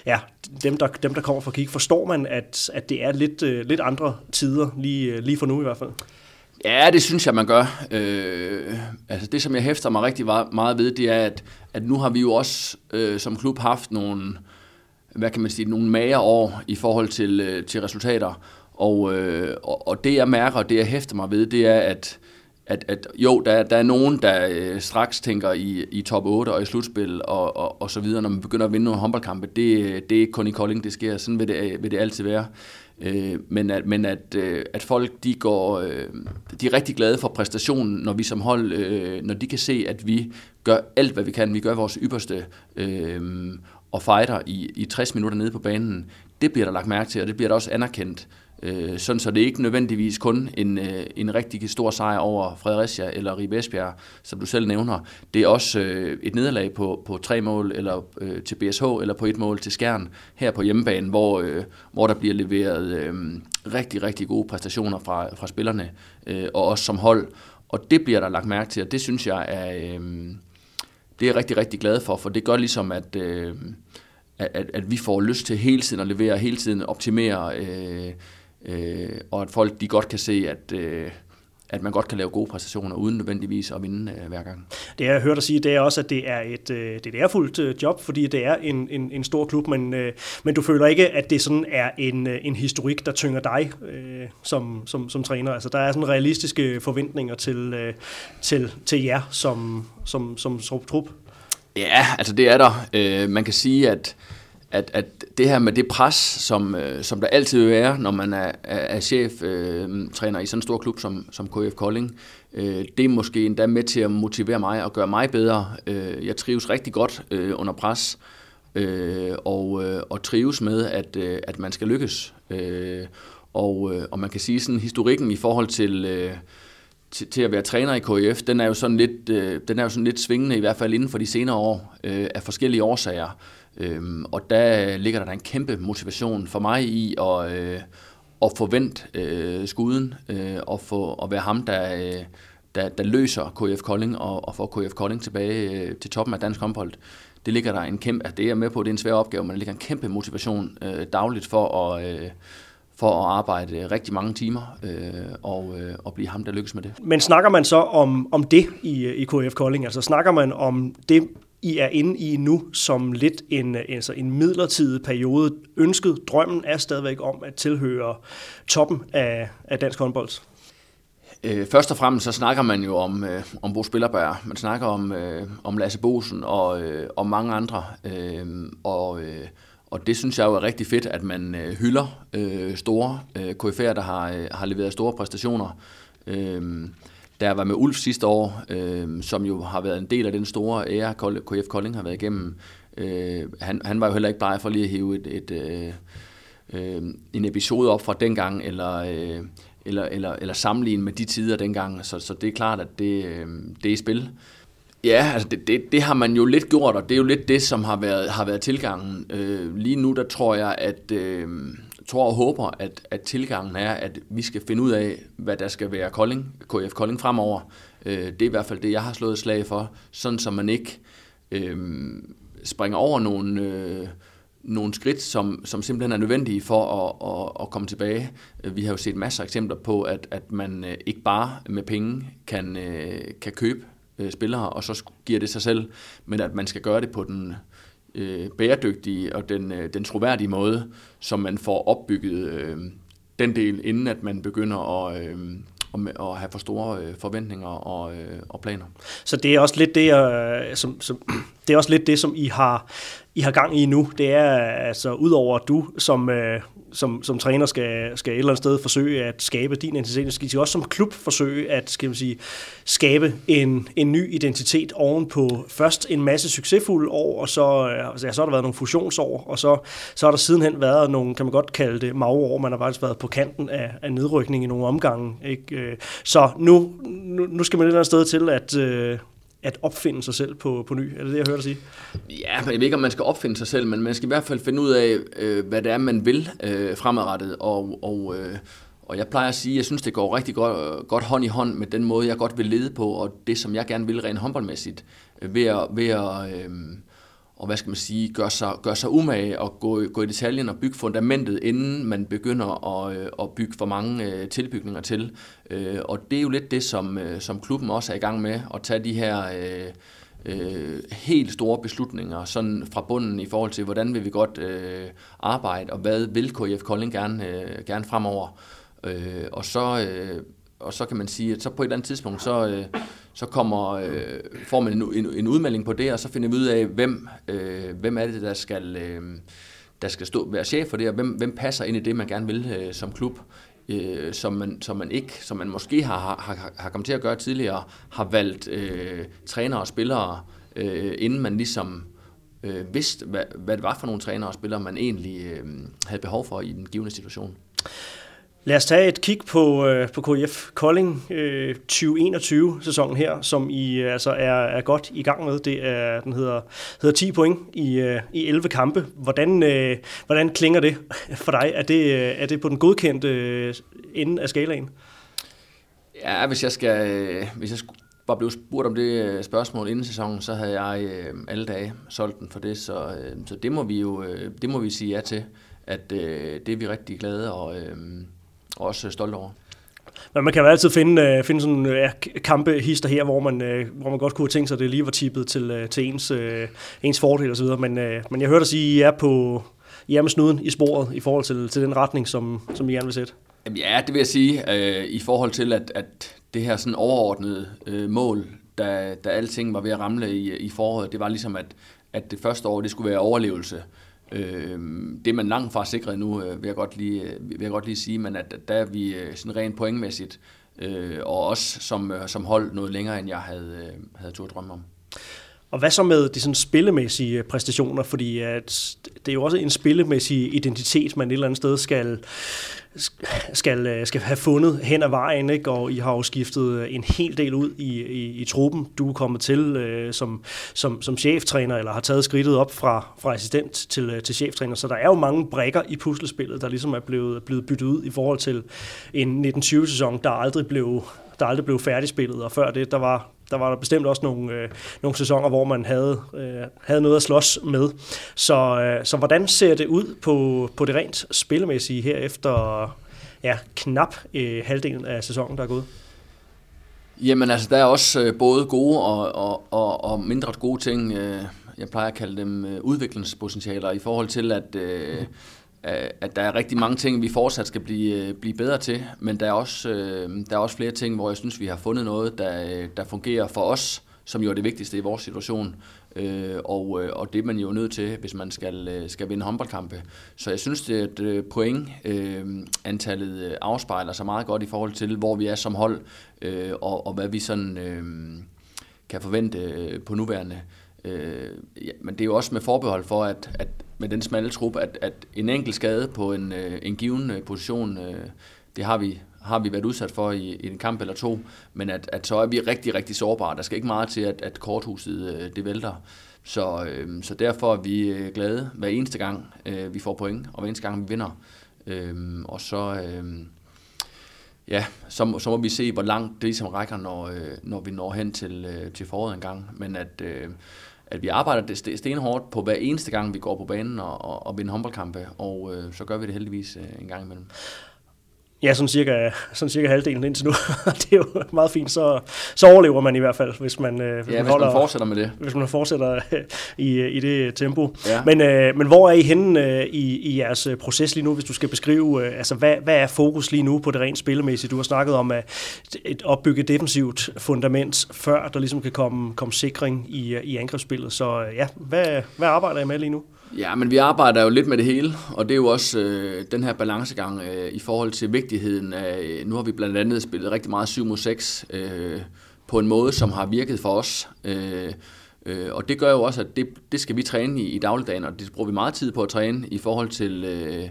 ja, dem der, dem der kommer fra kigge, forstår man, at, at det er lidt, øh, lidt andre tider, lige, øh, lige for nu i hvert fald? Ja, det synes jeg, man gør. Øh, altså det, som jeg hæfter mig rigtig meget ved, det er, at, at nu har vi jo også øh, som klub haft nogle, hvad kan man sige, nogle mager år i forhold til, øh, til resultater. Og, øh, og, og det, jeg mærker, og det, jeg hæfter mig ved, det er, at, at, at jo, der, der er nogen, der øh, straks tænker i, i top 8 og i slutspil og, og, og så videre, når man begynder at vinde nogle håndboldkampe. Det, øh, det er ikke kun i Kolding, det sker. Sådan vil det, øh, vil det altid være. Øh, men at, men at, øh, at folk de går, øh, de er rigtig glade for præstationen, når vi som hold, øh, når de kan se, at vi gør alt, hvad vi kan. Vi gør vores ypperste øh, og fighter i, i 60 minutter nede på banen. Det bliver der lagt mærke til, og det bliver der også anerkendt. Øh, Øh, sådan så det er ikke nødvendigvis kun en, øh, en rigtig stor sejr over Fredericia eller Ribe Esbjerg, som du selv nævner. Det er også øh, et nederlag på, på tre mål eller øh, til BSH eller på et mål til Skjern her på hjemmebane, hvor, øh, hvor der bliver leveret øh, rigtig, rigtig gode præstationer fra, fra spillerne øh, og også som hold. Og det bliver der lagt mærke til, og det synes jeg er, øh, det er jeg rigtig, rigtig glad for, for det gør ligesom, at, øh, at, at vi får lyst til hele tiden at levere, hele tiden optimere øh, øh, og at folk de godt kan se, at, øh, at man godt kan lave gode præstationer uden nødvendigvis at vinde øh, hver gang. Det jeg hørt dig sige, det er også, at det er et, øh, det er et ærefuldt øh, job, fordi det er en, en, en stor klub, men, øh, men du føler ikke, at det sådan er en, øh, en historik, der tynger dig øh, som, som, som træner. Altså der er sådan realistiske forventninger til, øh, til, til jer som, som, som, som trup. Ja, altså det er der. Øh, man kan sige, at at, at det her med det pres, som, øh, som der altid vil være, når man er, er, er cheftræner øh, i sådan en stor klub som, som KF Kolding, øh, det er måske endda med til at motivere mig og gøre mig bedre. Øh, jeg trives rigtig godt øh, under pres, øh, og, øh, og trives med, at, øh, at man skal lykkes. Øh, og, øh, og man kan sige sådan historikken i forhold til... Øh, til, til at være træner i KF, den er jo sådan lidt, øh, den er jo sådan lidt svingende, i hvert fald inden for de senere år, øh, af forskellige årsager. Øhm, og der ligger der en kæmpe motivation for mig i at, øh, at forvente øh, skuden øh, og få, at være ham, der, øh, der, der løser KF Kolding og, og får KF Kolding tilbage øh, til toppen af dansk håndbold. Det ligger der en kæmpe, det er jeg med på, det er en svær opgave, men der ligger en kæmpe motivation øh, dagligt for at, øh, for at arbejde rigtig mange timer øh, og, øh, og blive ham, der lykkes med det. Men snakker man så om, om det i, øh, i KF Kolding? Altså snakker man om det i er inde i nu som lidt en, altså en midlertidig periode. Ønsket, drømmen er stadigvæk om at tilhøre toppen af, af dansk håndbold. Øh, først og fremmest så snakker man jo om, øh, om Bo Spillerberg. Man snakker om, øh, om Lasse Bosen og, øh, og mange andre. Øh, og, øh, og det synes jeg jo er rigtig fedt, at man øh, hylder øh, store øh, KF'er, der har, øh, har leveret store præstationer. Øh, da jeg var med Ulf sidste år, øh, som jo har været en del af den store ære, KF Kolding har været igennem, øh, han, han var jo heller ikke bare for lige at hive et, et, øh, øh, en episode op fra dengang, eller, øh, eller, eller, eller sammenligne med de tider dengang, så, så det er klart, at det, øh, det er i spil. Ja, altså det, det, det har man jo lidt gjort, og det er jo lidt det, som har været, har været tilgangen. Øh, lige nu, der tror jeg, at øh, tror og håber, at, at tilgangen er, at vi skal finde ud af, hvad der skal være Kolding, KF Kolding fremover. Øh, det er i hvert fald det, jeg har slået slag for, sådan så man ikke øh, springer over nogle, øh, nogle skridt, som, som simpelthen er nødvendige for at, at, at komme tilbage. Vi har jo set masser af eksempler på, at, at man øh, ikke bare med penge kan, øh, kan købe øh, spillere, og så giver det sig selv, men at man skal gøre det på den øh, bæredygtige og den, øh, den troværdige måde, som man får opbygget øh, den del, inden at man begynder at, øh, at have for store øh, forventninger og, øh, og planer. Så det er også lidt det, jeg, som, som det er også lidt det, som I har, I har gang i nu. Det er altså, udover at du som, øh, som, som træner skal, skal et eller andet sted forsøge at skabe din identitet, skal I også som klub forsøge at skal man sige, skabe en, en ny identitet oven på først en masse succesfulde år, og så, øh, altså, så har der været nogle fusionsår, og så, så har der sidenhen været nogle, kan man godt kalde det, mageår. Man har faktisk været på kanten af, af nedrykning i nogle omgange. Ikke? Øh, så nu, nu, nu skal man et eller andet sted til at, øh, at opfinde sig selv på, på ny. Er det det, jeg hører dig sige? Ja, men jeg ved ikke, om man skal opfinde sig selv, men man skal i hvert fald finde ud af, øh, hvad det er, man vil øh, fremadrettet. Og, og, øh, og jeg plejer at sige, at jeg synes, det går rigtig godt, godt hånd i hånd med den måde, jeg godt vil lede på, og det, som jeg gerne vil rent håndboldmæssigt, øh, ved at, ved at øh, og hvad skal man sige, gør sig, gør sig umage og gå, gå i detaljen og bygge fundamentet, inden man begynder at, øh, at bygge for mange øh, tilbygninger til. Øh, og det er jo lidt det, som, som klubben også er i gang med, at tage de her øh, helt store beslutninger sådan fra bunden i forhold til, hvordan vil vi godt øh, arbejde, og hvad vil KF Kolding gerne, øh, gerne fremover. Øh, og så... Øh, og så kan man sige, at så på et eller andet tidspunkt, så, øh, så kommer, øh, får man en, en, en udmelding på det, og så finder vi ud af, hvem, øh, hvem er det, der skal, øh, der skal stå, være chef for det, og hvem, hvem passer ind i det, man gerne vil øh, som klub, øh, som, man, som man ikke, som man måske har, har, har kommet til at gøre tidligere, har valgt øh, trænere og spillere, øh, inden man ligesom øh, vidste, hvad, hvad det var for nogle trænere og spillere, man egentlig øh, havde behov for i den givende situation. Lad os tage et kig på, øh, på KF Kolding øh, 2021-sæsonen her, som I øh, altså er, er godt i gang med. Det er, den hedder, hedder 10 point i, øh, i 11 kampe. Hvordan, øh, hvordan klinger det for dig? Er det, øh, er det på den godkendte øh, ende af skalaen? Ja, hvis jeg skal, øh, hvis jeg var blevet spurgt om det øh, spørgsmål inden sæsonen, så havde jeg øh, alle dage solgt den for det, så, øh, så det må vi jo det må vi sige ja til, at øh, det er vi rigtig glade og øh, og også stolt over. Men man kan jo altid finde, øh, finde sådan ja, kampehister her, hvor man, øh, hvor man godt kunne have tænkt sig, at det lige var tippet til, øh, til ens, ens fordel osv. Men, men jeg hørte dig sige, at I er, på, I er med snuden i sporet i forhold til, til den retning, som, som I gerne vil sætte. Jamen, ja, det vil jeg sige, øh, i forhold til, at, at det her sådan overordnede øh, mål, da, da alting var ved at ramle i, i foråret, det var ligesom, at, at det første år, det skulle være overlevelse. Øh, det er man langt fra sikret nu, øh, vil, jeg godt lige, øh, vil jeg godt lige sige, men at, at der er vi øh, sådan rent pointmæssigt, øh, og også som, som hold noget længere, end jeg havde, havde tur drømme om. Og hvad så med de sådan spillemæssige præstationer? Fordi øh, at det er jo også en spillemæssig identitet, man et eller andet sted skal, skal, øh, skal have fundet hen ad vejen, ikke? og I har jo skiftet øh, en hel del ud i, i, i truppen. Du er kommet til øh, som, som, som cheftræner, eller har taget skridtet op fra, fra assistent til, til cheftræner, så der er jo mange brækker i puslespillet, der ligesom er blevet, blevet byttet ud i forhold til en 1920-sæson, der aldrig blev der aldrig blev færdigspillet, og før det, der var, der var der bestemt også nogle, øh, nogle sæsoner, hvor man havde, øh, havde noget at slås med. Så, øh, så hvordan ser det ud på, på det rent spillemæssige her efter ja, knap øh, halvdelen af sæsonen, der er gået? Jamen altså, der er også øh, både gode og, og, og, og mindre gode ting. Øh, jeg plejer at kalde dem øh, udviklingspotentialer i forhold til, at... Øh, mm at der er rigtig mange ting, vi fortsat skal blive, øh, blive bedre til, men der er, også, øh, der er også flere ting, hvor jeg synes, vi har fundet noget, der, øh, der fungerer for os, som jo er det vigtigste i vores situation. Øh, og, og det er man jo nødt til, hvis man skal, skal vinde håndboldkampe. Så jeg synes, det er et point, øh, antallet afspejler sig meget godt i forhold til, hvor vi er som hold, øh, og, og hvad vi sådan øh, kan forvente på nuværende. Øh, ja, men det er jo også med forbehold for, at, at med den smalle trup, at, at en enkelt skade på en, øh, en given øh, position, øh, det har vi, har vi været udsat for i, i en kamp eller to, men at, at så er vi rigtig, rigtig sårbare. Der skal ikke meget til, at, at korthuset øh, det vælter. Så, øh, så derfor er vi øh, glade hver eneste gang, øh, vi får point, og hver eneste gang, vi vinder. Øh, og så, øh, ja, så, så må vi se, hvor langt det ligesom rækker, når, øh, når vi når hen til, øh, til foråret en gang. Men at, øh, at vi arbejder stenhårdt på hver eneste gang, vi går på banen og, og, og vinder håndboldkampe, og øh, så gør vi det heldigvis øh, en gang imellem. Ja, sådan cirka, sådan cirka halvdelen indtil nu. det er jo meget fint, så, så overlever man i hvert fald, hvis man, øh, hvis ja, man, hvis holder, man fortsætter med det. Hvis man fortsætter i, i det tempo. Ja. Men, øh, men hvor er I henne øh, i, i jeres proces lige nu, hvis du skal beskrive, øh, altså hvad, hvad er fokus lige nu på det rent spillemæssige? Du har snakket om at et opbygget defensivt fundament, før der ligesom kan komme, komme sikring i, i angrebsspillet. Så ja, hvad, hvad arbejder I med lige nu? Ja, men vi arbejder jo lidt med det hele, og det er jo også øh, den her balancegang øh, i forhold til vigtigheden af, øh, nu har vi blandt andet spillet rigtig meget 7 mod 6 øh, på en måde, som har virket for os. Øh, øh, og det gør jo også, at det, det skal vi træne i, i dagligdagen, og det bruger vi meget tid på at træne i forhold til øh,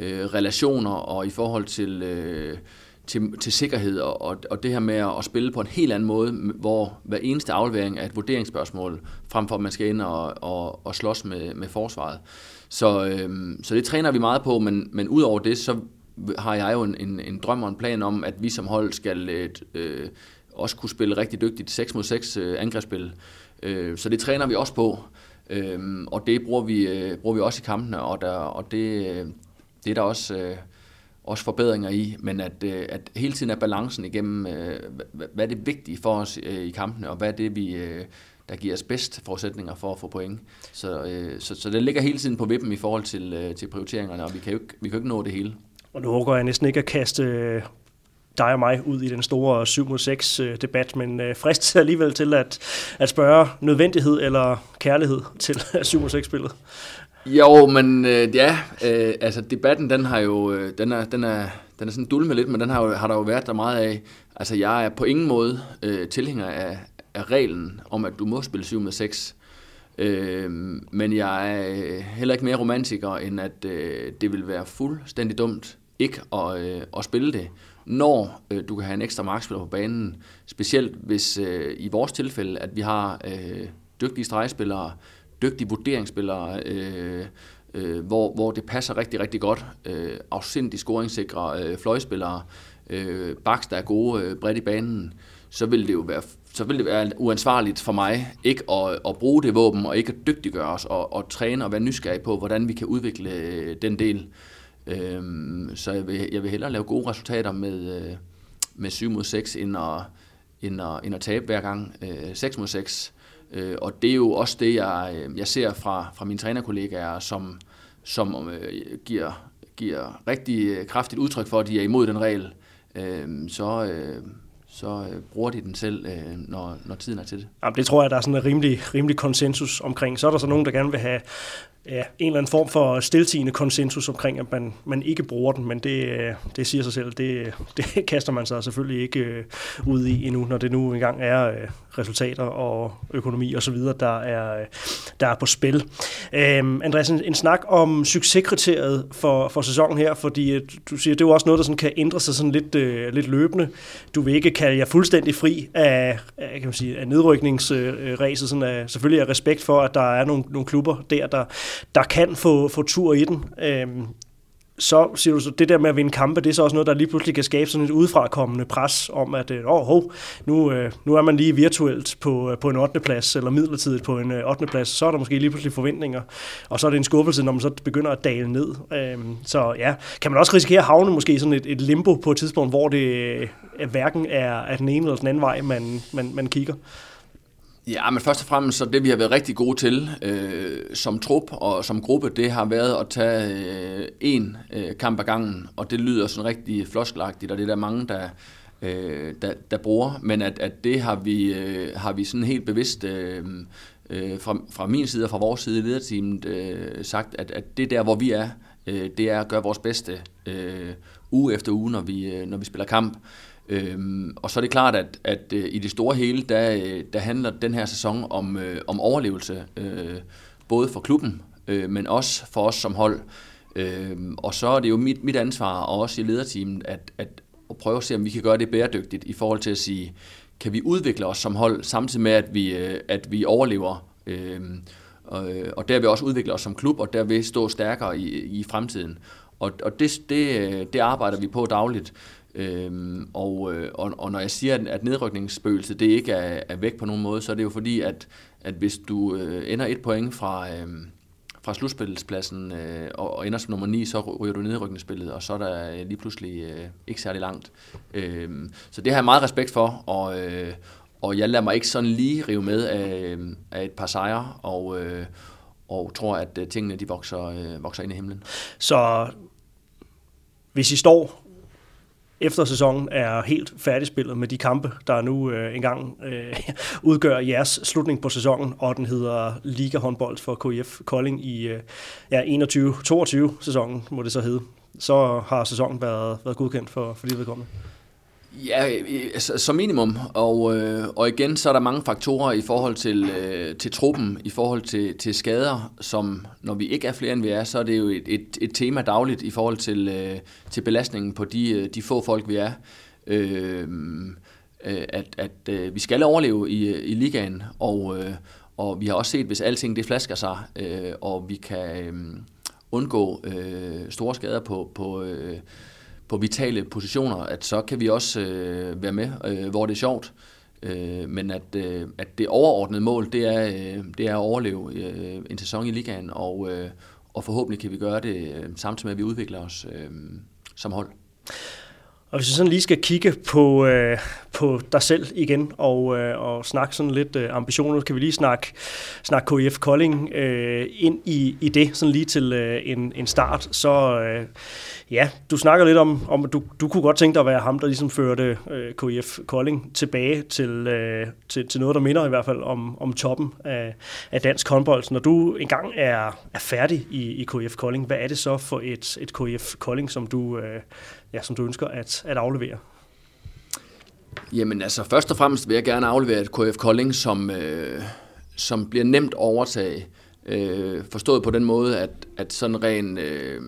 øh, relationer og i forhold til... Øh, til, til sikkerhed og, og, og det her med at, at spille på en helt anden måde, hvor hver eneste aflevering er et vurderingsspørgsmål, frem for at man skal ind og, og, og slås med, med forsvaret. Så, øhm, så det træner vi meget på, men, men ud over det, så har jeg jo en, en, en drøm og en plan om, at vi som hold skal et, øh, også kunne spille rigtig dygtigt 6 mod 6 øh, angrebsspil. Øh, så det træner vi også på, øh, og det bruger vi, øh, bruger vi også i kampene, og, der, og det, øh, det er der også... Øh, også forbedringer i, men at, øh, at hele tiden er balancen igennem, øh, hvad er det vigtige for os øh, i kampene, og hvad er det, vi, øh, der giver os bedst forudsætninger for at få point. Så, øh, så, så det ligger hele tiden på vippen i forhold til, øh, til prioriteringerne, og vi kan jo ikke, vi kan jo ikke nå det hele. Og nu håber jeg næsten ikke at kaste dig og mig ud i den store 7 mod 6 debat, men frist alligevel til at, at spørge nødvendighed eller kærlighed til 7 mod 6 spillet. Jo, men øh, ja, øh, altså debatten, den har jo, øh, den er, den er, den er sådan dulmet lidt, men den har, jo, har der jo været der meget af. Altså jeg er på ingen måde øh, tilhænger af, af reglen om, at du må spille 7 med 6. Øh, men jeg er øh, heller ikke mere romantiker, end at øh, det vil være fuldstændig dumt ikke at, øh, at spille det, når øh, du kan have en ekstra markspiller på banen. Specielt hvis øh, i vores tilfælde, at vi har øh, dygtige stregspillere, dygtige vurderingsspillere, øh, øh, hvor, hvor det passer rigtig, rigtig godt. Øh, afsindig scoringssikre øh, fløjspillere, øh, baks, der er gode øh, bredt i banen, så vil det jo være så vil det være uansvarligt for mig ikke at, at bruge det våben og ikke at dygtiggøre os og, og træne og være nysgerrig på, hvordan vi kan udvikle øh, den del. Øhm, så jeg vil, jeg vil hellere lave gode resultater med, øh, med 7 mod 6, end at, end at, end at tabe hver gang øh, 6 mod 6. Øh, og det er jo også det, jeg, øh, jeg ser fra, fra mine trænerkollegaer, som, som øh, giver, giver rigtig øh, kraftigt udtryk for, at de er imod den regel. Øh, så, øh, så øh, bruger de den selv, øh, når, når tiden er til det. Jamen, det tror jeg, der er sådan en rimelig, rimelig konsensus omkring. Så er der så nogen, der gerne vil have ja, en eller anden form for stiltigende konsensus omkring, at man, man ikke bruger den, men det, øh, det siger sig selv, det, det kaster man sig selvfølgelig ikke øh, ud i endnu, når det nu engang er øh, resultater og økonomi osv., der er, der er på spil. Øhm, Andreas, en, en snak om succeskriteriet for, for sæsonen her, fordi du siger, det er jo også noget, der sådan kan ændre sig sådan lidt, øh, lidt løbende. Du vil ikke kalde jer fuldstændig fri af, af, kan man sige, af nedrykningsræset, sådan af, selvfølgelig af respekt for, at der er nogle, nogle klubber der, der der kan få, få tur i den. Øhm, så siger du så, det der med at vinde kampe, det er så også noget, der lige pludselig kan skabe sådan et udefrakommende pres om, at øh, åh, hov, nu, øh, nu er man lige virtuelt på, øh, på en 8. plads, eller midlertidigt på en øh, 8. plads, så er der måske lige pludselig forventninger, og så er det en skuffelse, når man så begynder at dale ned. Øhm, så ja, kan man også risikere at havne måske sådan et, et limbo på et tidspunkt, hvor det øh, hverken er, er den ene eller den anden vej, man, man, man kigger. Ja, men først og fremmest så det, vi har været rigtig gode til øh, som trup og som gruppe, det har været at tage øh, en øh, kamp ad gangen, og det lyder sådan rigtig floskelagtigt, og det er der mange, der, øh, der, der bruger, men at, at det har vi, øh, har vi sådan helt bevidst øh, øh, fra, fra min side og fra vores side i lederteamet øh, sagt, at, at det der, hvor vi er, øh, det er at gøre vores bedste øh, uge efter uge, når vi, øh, når vi spiller kamp. Øhm, og så er det klart, at, at øh, i det store hele, der, øh, der handler den her sæson om, øh, om overlevelse, øh, både for klubben, øh, men også for os som hold. Øh, og så er det jo mit, mit ansvar, og også i lederteamet, at, at, at prøve at se, om vi kan gøre det bæredygtigt i forhold til at sige, kan vi udvikle os som hold, samtidig med, at vi, øh, at vi overlever, øhm, øh, og, og derved også udvikle os som klub, og derved stå stærkere i, i fremtiden. Og, og det, det, øh, det arbejder vi på dagligt. Øhm, og, øh, og, og når jeg siger, at nedrykningsspøgelset det ikke er, er væk på nogen måde, så er det jo fordi, at, at hvis du øh, ender et point fra, øh, fra slutspilspladsen øh, og, og ender som nummer 9, så ryger du nedrykningsspillet, og så er der øh, lige pludselig øh, ikke særlig langt. Øh, så det har jeg meget respekt for, og, øh, og jeg lader mig ikke sådan lige rive med af, øh, af et par sejre, og, øh, og tror, at tingene de vokser, øh, vokser ind i himlen. Så hvis I står efter sæsonen er helt færdigspillet med de kampe, der nu øh, engang øh, udgør jeres slutning på sæsonen, og den hedder Liga håndbold for KIF Kolding i øh, ja, 21-22 sæsonen, må det så hedde. Så har sæsonen været, været godkendt for, for de vedkommende. Ja, øh, øh, som minimum. Og, øh, og igen, så er der mange faktorer i forhold til, øh, til truppen, i forhold til, til skader, som når vi ikke er flere end vi er, så er det jo et, et, et tema dagligt i forhold til, øh, til belastningen på de, øh, de få folk, vi er. Øh, øh, at at øh, vi skal overleve i, i ligaen, og, øh, og vi har også set, hvis alting det flasker sig, øh, og vi kan øh, undgå øh, store skader på, på øh, på vitale positioner, at så kan vi også øh, være med, øh, hvor det er sjovt. Øh, men at, øh, at det overordnede mål, det er, øh, det er at overleve øh, en sæson i ligaen, og, øh, og forhåbentlig kan vi gøre det øh, samtidig med, at vi udvikler os øh, som hold. Og hvis vi sådan lige skal kigge på, øh, på dig selv igen og, øh, og snakke sådan lidt øh, ambitioner, kan vi lige snakke, snakke KIF Kolding øh, ind i, i det, sådan lige til øh, en, en start. Så øh, ja, du snakker lidt om, om du, du kunne godt tænke dig at være ham, der ligesom førte øh, KIF Kolding tilbage til, øh, til, til noget, der minder i hvert fald om, om toppen af, af dansk håndbold. Når du engang er, er færdig i, i KIF Kolding, hvad er det så for et, et KIF Kolding, som du, øh, ja, som du ønsker at, at aflevere? Jamen altså, først og fremmest vil jeg gerne aflevere et KF Kolding, som, øh, som bliver nemt overtaget. Øh, forstået på den måde, at, at sådan rent øh,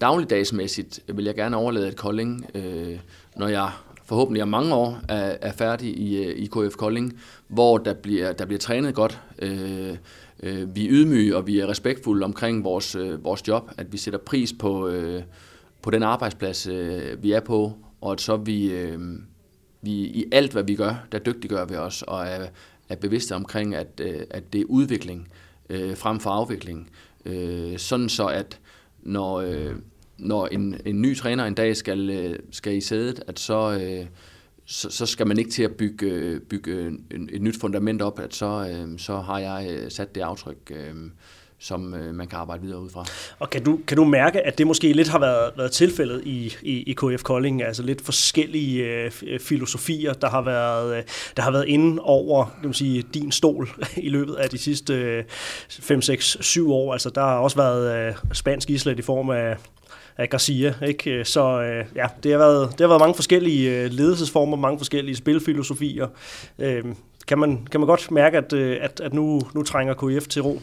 dagligdagsmæssigt vil jeg gerne overlade et Kolding, øh, når jeg forhåbentlig om mange år er, er færdig i, øh, i KF Kolding, hvor der bliver, der bliver trænet godt. Øh, øh, vi er ydmyge, og vi er respektfulde omkring vores, øh, vores job, at vi sætter pris på, øh, på den arbejdsplads, øh, vi er på, og at så vi, øh, vi i alt, hvad vi gør, der dygtiggør vi os, og er, er bevidste omkring, at, øh, at det er udvikling øh, frem for afvikling. Øh, sådan så, at når, øh, når en, en ny træner en dag skal, øh, skal i sædet, at så, øh, så, så skal man ikke til at bygge, øh, bygge et nyt fundament op, at så, øh, så har jeg øh, sat det aftryk. Øh, som øh, man kan arbejde videre ud fra. Og kan du, kan du mærke, at det måske lidt har været, været tilfældet i, i, i KF Kolding, altså lidt forskellige øh, filosofier, der har været, øh, der har været inde over kan man sige, din stol i løbet af de sidste 5, 6, 7 år. Altså der har også været øh, spansk islet i form af af Garcia. Ikke? Øh, så øh, ja, det har, været, det har været mange forskellige øh, ledelsesformer, mange forskellige spilfilosofier. Øh, kan, man, kan man godt mærke, at, øh, at, at nu, nu trænger KF til ro?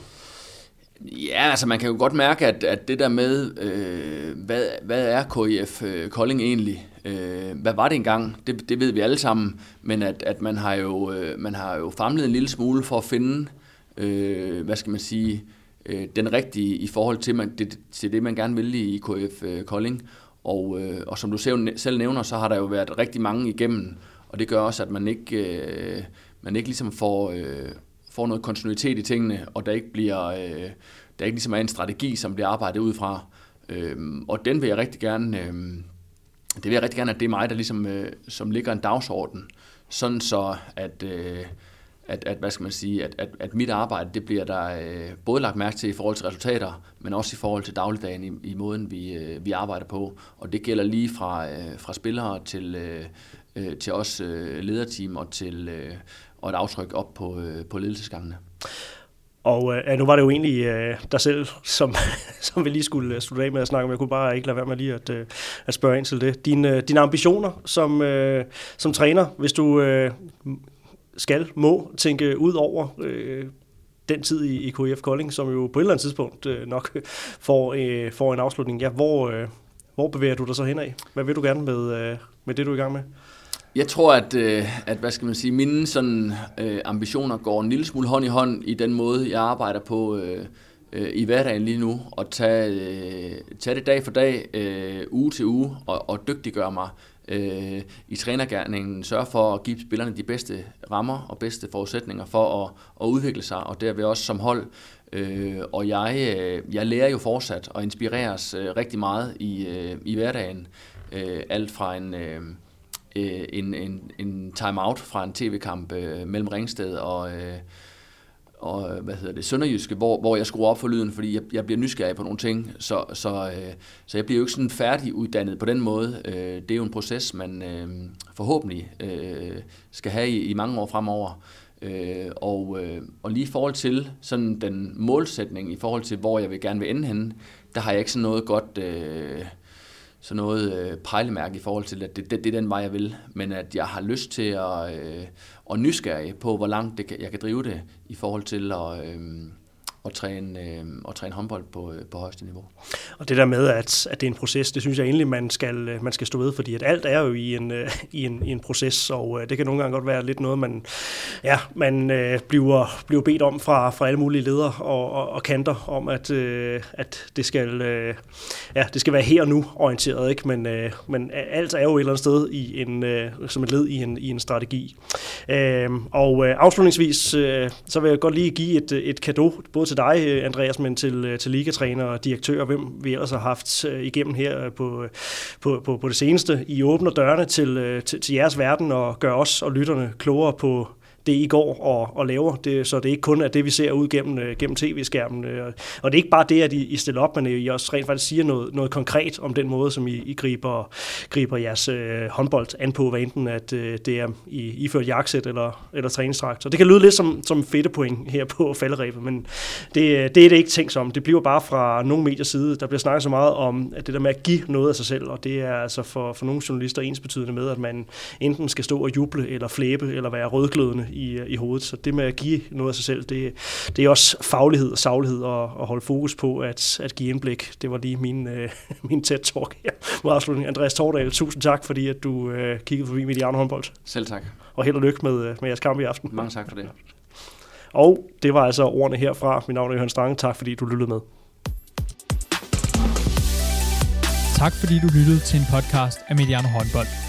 Ja, altså man kan jo godt mærke, at, at det der med, øh, hvad, hvad er KIF øh, Kolding egentlig? Øh, hvad var det engang? Det, det ved vi alle sammen, men at, at man, har jo, øh, man har jo famlet en lille smule for at finde, øh, hvad skal man sige, øh, den rigtige i forhold til, man, det, til det, man gerne vil i KF øh, Kolding. Og, øh, og som du selv nævner, så har der jo været rigtig mange igennem, og det gør også, at man ikke, øh, man ikke ligesom får, øh, får noget kontinuitet i tingene, og der ikke bliver, øh, der ikke ligesom er en strategi, som bliver arbejdet ud fra. Øh, og den vil jeg rigtig gerne, øh, det vil jeg rigtig gerne, at det er mig, der ligesom, øh, som ligger en dagsorden, sådan så, at, øh, at, at, hvad skal man sige, at, at, at mit arbejde, det bliver der øh, både lagt mærke til i forhold til resultater, men også i forhold til dagligdagen i, i måden, vi, øh, vi arbejder på. Og det gælder lige fra, øh, fra spillere til, øh, øh til os øh, lederteam og til, øh, og et aftryk op på, øh, på ledelsesgangene. Og øh, nu var det jo egentlig øh, dig selv, som, som vi lige skulle øh, slutte af med at snakke om. Jeg kunne bare ikke lade være med lige at, øh, at spørge ind til det. Dine, øh, dine ambitioner som, øh, som træner, hvis du øh, skal, må tænke ud over øh, den tid i, i KF Kolding, som jo på et eller andet tidspunkt øh, nok får, øh, får en afslutning. Ja, hvor, øh, hvor bevæger du dig så henad? Hvad vil du gerne med, øh, med det, du er i gang med? Jeg tror, at, øh, at hvad skal man sige, mine sådan, øh, ambitioner går en lille smule hånd i hånd i den måde, jeg arbejder på øh, øh, i hverdagen lige nu, og tage, øh, tage det dag for dag, øh, uge til uge, og, og dygtiggøre mig øh, i trænergærningen sørge for at give spillerne de bedste rammer og bedste forudsætninger for at, at udvikle sig, og derved også som hold. Øh, og jeg, øh, jeg lærer jo fortsat og inspireres øh, rigtig meget i, øh, i hverdagen. Øh, alt fra en... Øh, Øh, en, en, en timeout fra en tv-kamp øh, mellem Ringsted og, øh, og øh, hvad hedder det, Sønderjyske, hvor, hvor jeg skruer op for lyden, fordi jeg, jeg bliver nysgerrig på nogle ting, så, så, øh, så jeg bliver jo ikke sådan færdiguddannet på den måde. Øh, det er jo en proces, man øh, forhåbentlig øh, skal have i, i mange år fremover. Øh, og, øh, og lige i forhold til sådan den målsætning, i forhold til hvor jeg vil gerne vil ende henne, der har jeg ikke sådan noget godt... Øh, sådan noget øh, pejlemærke i forhold til, at det, det, det er den vej, jeg vil, men at jeg har lyst til at, øh, at nysgerrig på, hvor langt det kan, jeg kan drive det i forhold til at, øh, at træne, øh, at træne håndbold på, øh, på højeste niveau. Og det der med, at, at det er en proces, det synes jeg egentlig, man skal, øh, man skal stå ved, fordi at alt er jo i en, øh, i en, i en proces, og øh, det kan nogle gange godt være lidt noget, man, ja, man øh, bliver, bliver bedt om fra, fra alle mulige ledere og, og, og kanter, om at, øh, at det, skal, øh, ja, det skal være her og nu orienteret, ikke? Men, øh, men alt er jo et eller andet sted i en, øh, som et led i en, i en strategi. Øh, og øh, afslutningsvis, øh, så vil jeg godt lige give et, et kado, både til dig, øh, Andreas, men til, øh, til ligatræner og direktør, hvem vi ellers har haft øh, igennem her på, på, på, på det seneste. I åbner dørene til, til, til jeres verden og gør os og lytterne klogere på, det, I går og, og laver, det, så det er ikke kun er det, vi ser ud gennem, øh, gennem tv-skærmen. Øh, og det er ikke bare det, at I, I stiller op, men øh, I også rent faktisk siger noget, noget konkret om den måde, som I, I griber, griber jeres øh, håndbold an på, hvad enten at øh, det er I, I ført jakkesæt eller, eller træningstrakt. Så det kan lyde lidt som, som point her på falderæbet, men det, det er det ikke tænkt som. Det bliver bare fra nogle mediers side. Der bliver snakket så meget om at det der med at give noget af sig selv, og det er altså for, for nogle journalister ens betydende med, at man enten skal stå og juble, eller flæbe, eller være rødglødende i, i hovedet. Så det med at give noget af sig selv, det, det er også faglighed og saglighed og, og holde fokus på at, at give indblik. Det var lige min, øh, min tæt talk her mod afslutning. Andreas Tordal, tusind tak, fordi at du øh, kiggede forbi Mediano håndbold. Selv tak. Og held og lykke med, øh, med jeres kamp i aften. Mange tak for det. Og det var altså ordene herfra. Mit navn er Johan Strange. Tak fordi du lyttede med. Tak fordi du lyttede til en podcast af Mediano Håndbold.